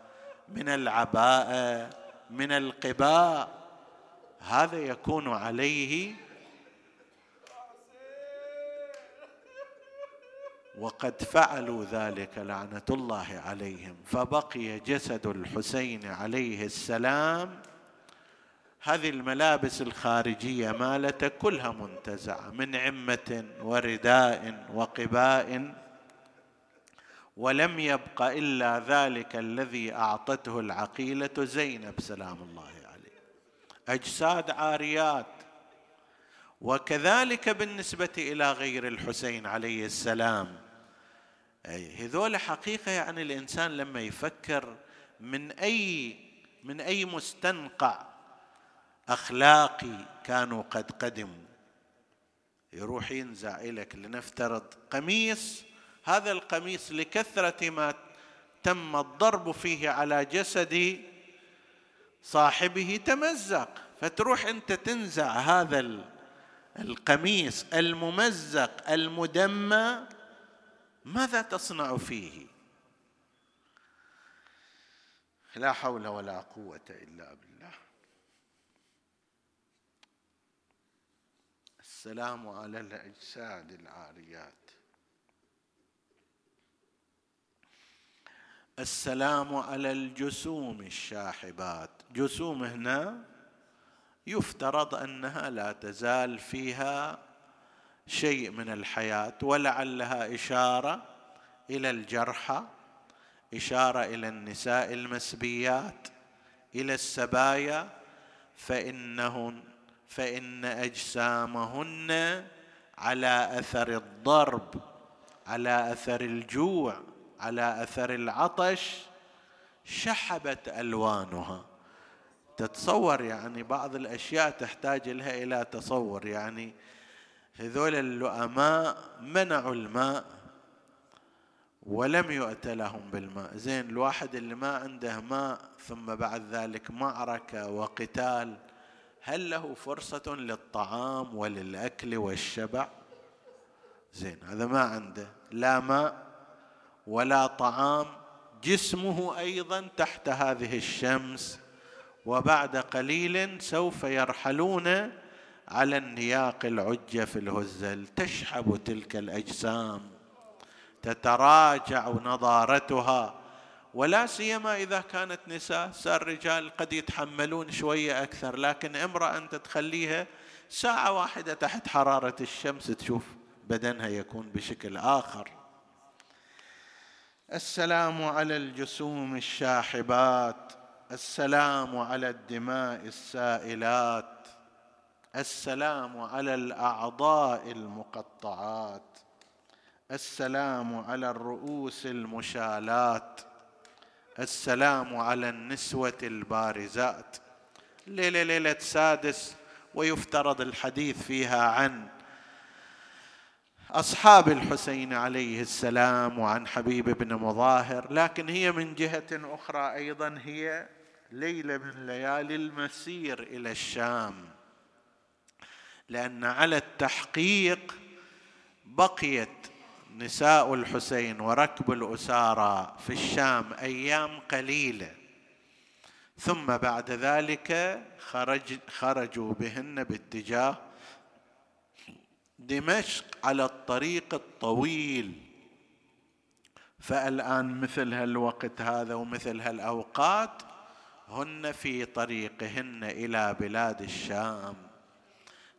من العباءة من القباء هذا يكون عليه وقد فعلوا ذلك لعنة الله عليهم. فبقي جسد الحسين عليه السلام. هذه الملابس الخارجية مالته كلها منتزعة من عمة ورداء وقباء ولم يبق إلا ذلك الذي أعطته العقيلة زينب سلام الله عليه. أجساد عاريات. وكذلك بالنسبة إلى غير الحسين عليه السلام هذول حقيقة يعني الإنسان لما يفكر من أي من أي مستنقع أخلاقي كانوا قد قدموا. يروح ينزع لك لنفترض قميص هذا القميص لكثرة ما تم الضرب فيه على جسد صاحبه تمزق. فتروح أنت تنزع هذا القميص الممزق المدمى ماذا تصنع فيه؟ لا حول ولا قوة إلا بالله. السلام على الأجساد العاريات. السلام على الجسوم الشاحبات. جسوم هنا يفترض أنها لا تزال فيها شيء من الحياة ولعلها إشارة إلى الجرحى إشارة إلى النساء المسبيات إلى السبايا فإنهن فإن أجسامهن على أثر الضرب على أثر الجوع على أثر العطش شحبت ألوانها. تتصور يعني بعض الأشياء تحتاج لها إلى تصور يعني هذول اللؤماء منعوا الماء ولم يؤت لهم بالماء. زين الواحد اللي ما عنده ماء ثم بعد ذلك معركة وقتال هل له فرصة للطعام وللأكل والشبع؟ زين هذا ما عنده. لا ماء ولا طعام جسمه أيضا تحت هذه الشمس. وبعد قليل سوف يرحلون على النياق العجة في الهزل تشحب تلك الأجسام تتراجع نضارتها ولا سيما إذا كانت نساء. صار الرجال قد يتحملون شوية أكثر لكن امرأة أنت تخليها ساعة واحدة تحت حرارة الشمس تشوف بدنها يكون بشكل آخر. السلام على الجسوم الشاحبات السلام على الدماء السائلات السلام على الأعضاء المقطعات. السلام على الرؤوس المشالات. السلام على النسوة البارزات. ليلة ليلة سادس ويفترض الحديث فيها عن أصحاب الحسين عليه السلام وعن حبيب بن مظاهر. لكن هي من جهة أخرى أيضا هي ليلة من ليالي المسير إلى الشام. لأن على التحقيق بقيت نساء الحسين وركب الأسارى في الشام أيام قليلة. ثم بعد ذلك خرج خرجوا بهن باتجاه دمشق على الطريق الطويل. فالآن مثل هالوقت هذا ومثل هالأوقات هن في طريقهن إلى بلاد الشام.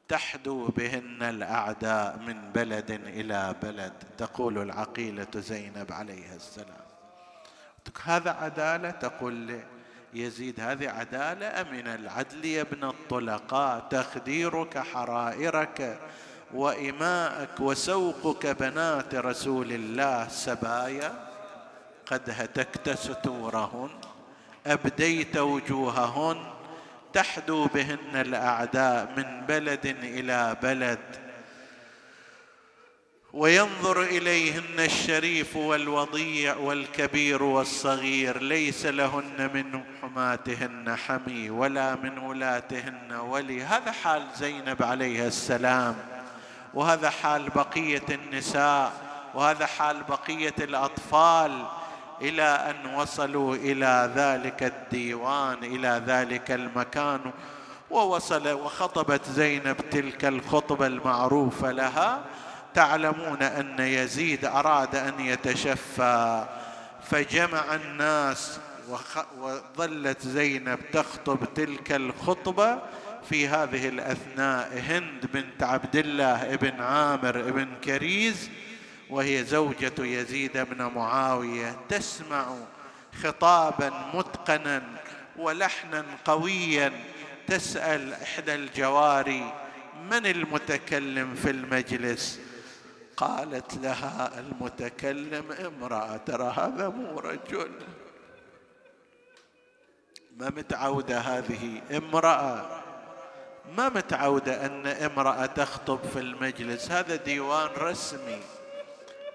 تحدو بهن الأعداء من بلد إلى بلد تقول العقيلة زينب عليها السلام. هذا عدالة؟ تقول يزيد هذه عدالة؟ من العدل يا ابن الطلقاء تخديرك حرائرك وإماءك وسوقك بنات رسول الله سبايا قد هتكت ستورهن أبديت وجوههن تحدو بهن الأعداء من بلد إلى بلد. وينظر إليهن الشريف والوضيع والكبير والصغير ليس لهن من حماتهن حمي ولا من ولاتهن ولي. هذا حال زينب عليها السلام وهذا حال بقية النساء وهذا حال بقية الأطفال. إلى أن وصلوا إلى ذلك الديوان إلى ذلك المكان ووصل وخطبت زينب تلك الخطبة المعروفة لها. تعلمون أن يزيد أراد أن يتشفى. فجمع الناس وظلت زينب تخطب تلك الخطبة في هذه الأثناء. هند بنت عبد الله ابن عامر ابن كريز وهي زوجة يزيد بن معاوية تسمع خطابا متقنا ولحنا قويا تسأل إحدى الجواري من المتكلم في المجلس؟ قالت لها المتكلم امرأة ترى هذا مو رجل ما متعودة هذه امرأة؟ ما متعودة أن امرأة تخطب في المجلس؟ هذا ديوان رسمي.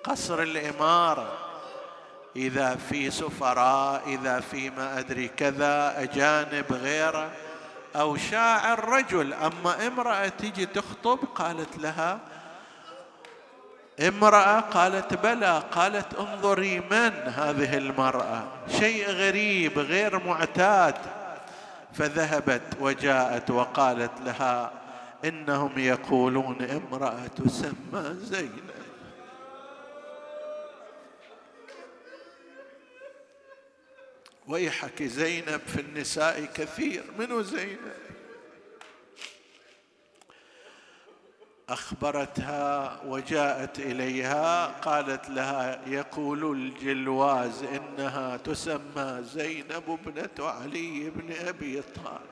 قصر الإمارة. إذا في سفراء إذا في ما أدري كذا أجانب غيره. أو شاعر رجل أما امرأة تيجي تخطب قالت لها امرأة قالت بلى قالت انظري من هذه المرأة. شيء غريب غير معتاد. فذهبت وجاءت وقالت لها إنهم يقولون امرأة تسمى زينب. ويحك زينب في النساء كثير. منو زينب؟ أخبرتها وجاءت إليها قالت لها يقول الجلواز إنها تسمى زينب ابنة علي بن أبي طالب.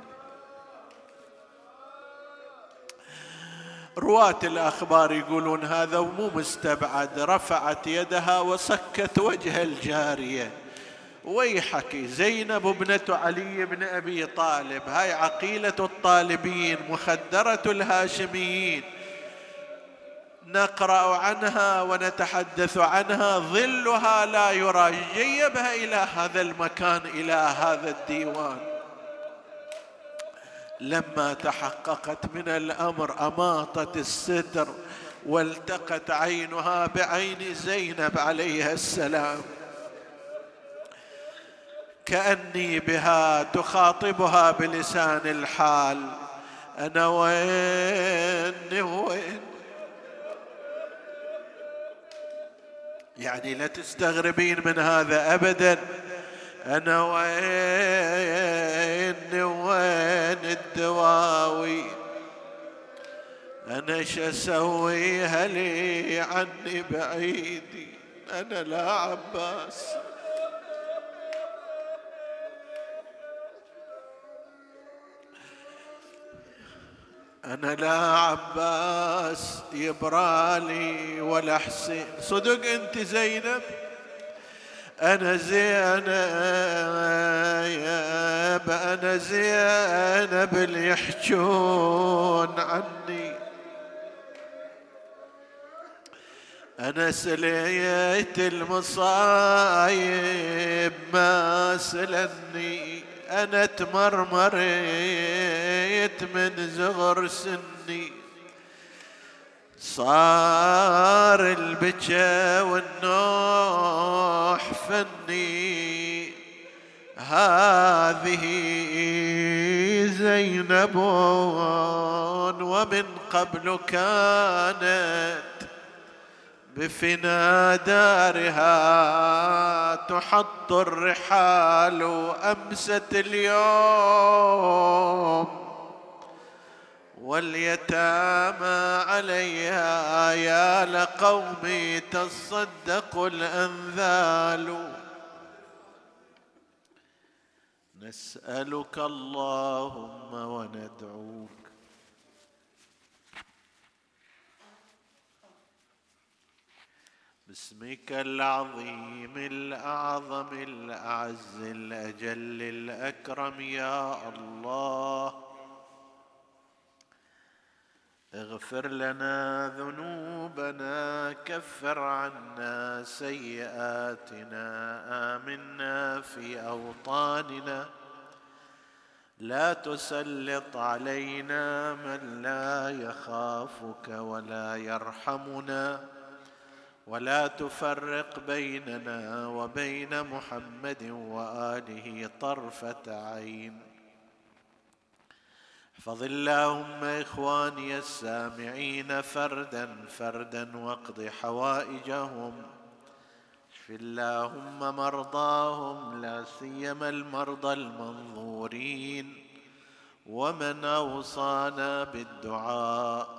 رواة الأخبار يقولون هذا مو مستبعد رفعت يدها وسكت وجه الجارية. ويحك زينب ابنة علي بن أبي طالب. هاي عقيلة الطالبين مخدرة الهاشميين. نقرأ عنها ونتحدث عنها. ظلها لا يرى جيبها إلى هذا المكان إلى هذا الديوان. لما تحققت من الأمر أماطت الستر والتقت عينها بعين زينب عليها السلام. كأني بها تخاطبها بلسان الحال. أنا وين وين؟ يعني لا تستغربين من هذا ابدا. أنا وين وين الدواوي؟ أنا شو أسوي هلي عني بعيدي؟ أنا لا عباس. أنا لا عباس يبرالي ولا حسين. صدق أنت زينب؟ أنا زينب أنا زينب اللي يحجون عني. أنا سليت المصايب ما سلني. أنا تمرمريت من زغر سني. صار البكا والنوح فني. هذه يلعبون ومن قبل كانت بفنا دارها تحط الرحال أمست اليوم واليتامى عليها يا لقومي تصدق الأنذال. نسألك اللهم وندعوك باسمك العظيم الأعظم الأعز الأجل الأكرم يا الله. اغفر لنا ذنوبنا كفر عنا سيئاتنا آمنا في أوطاننا. لا تسلط علينا من لا يخافك ولا يرحمنا. ولا تفرق بيننا وبين محمد وآله طرفة عين. احفظ اللهم إخواني السامعين فردا فردا واقض حوائجهم. اشف اللهم مرضاهم لا سيما المرضى المنظورين. ومن أوصانا بالدعاء.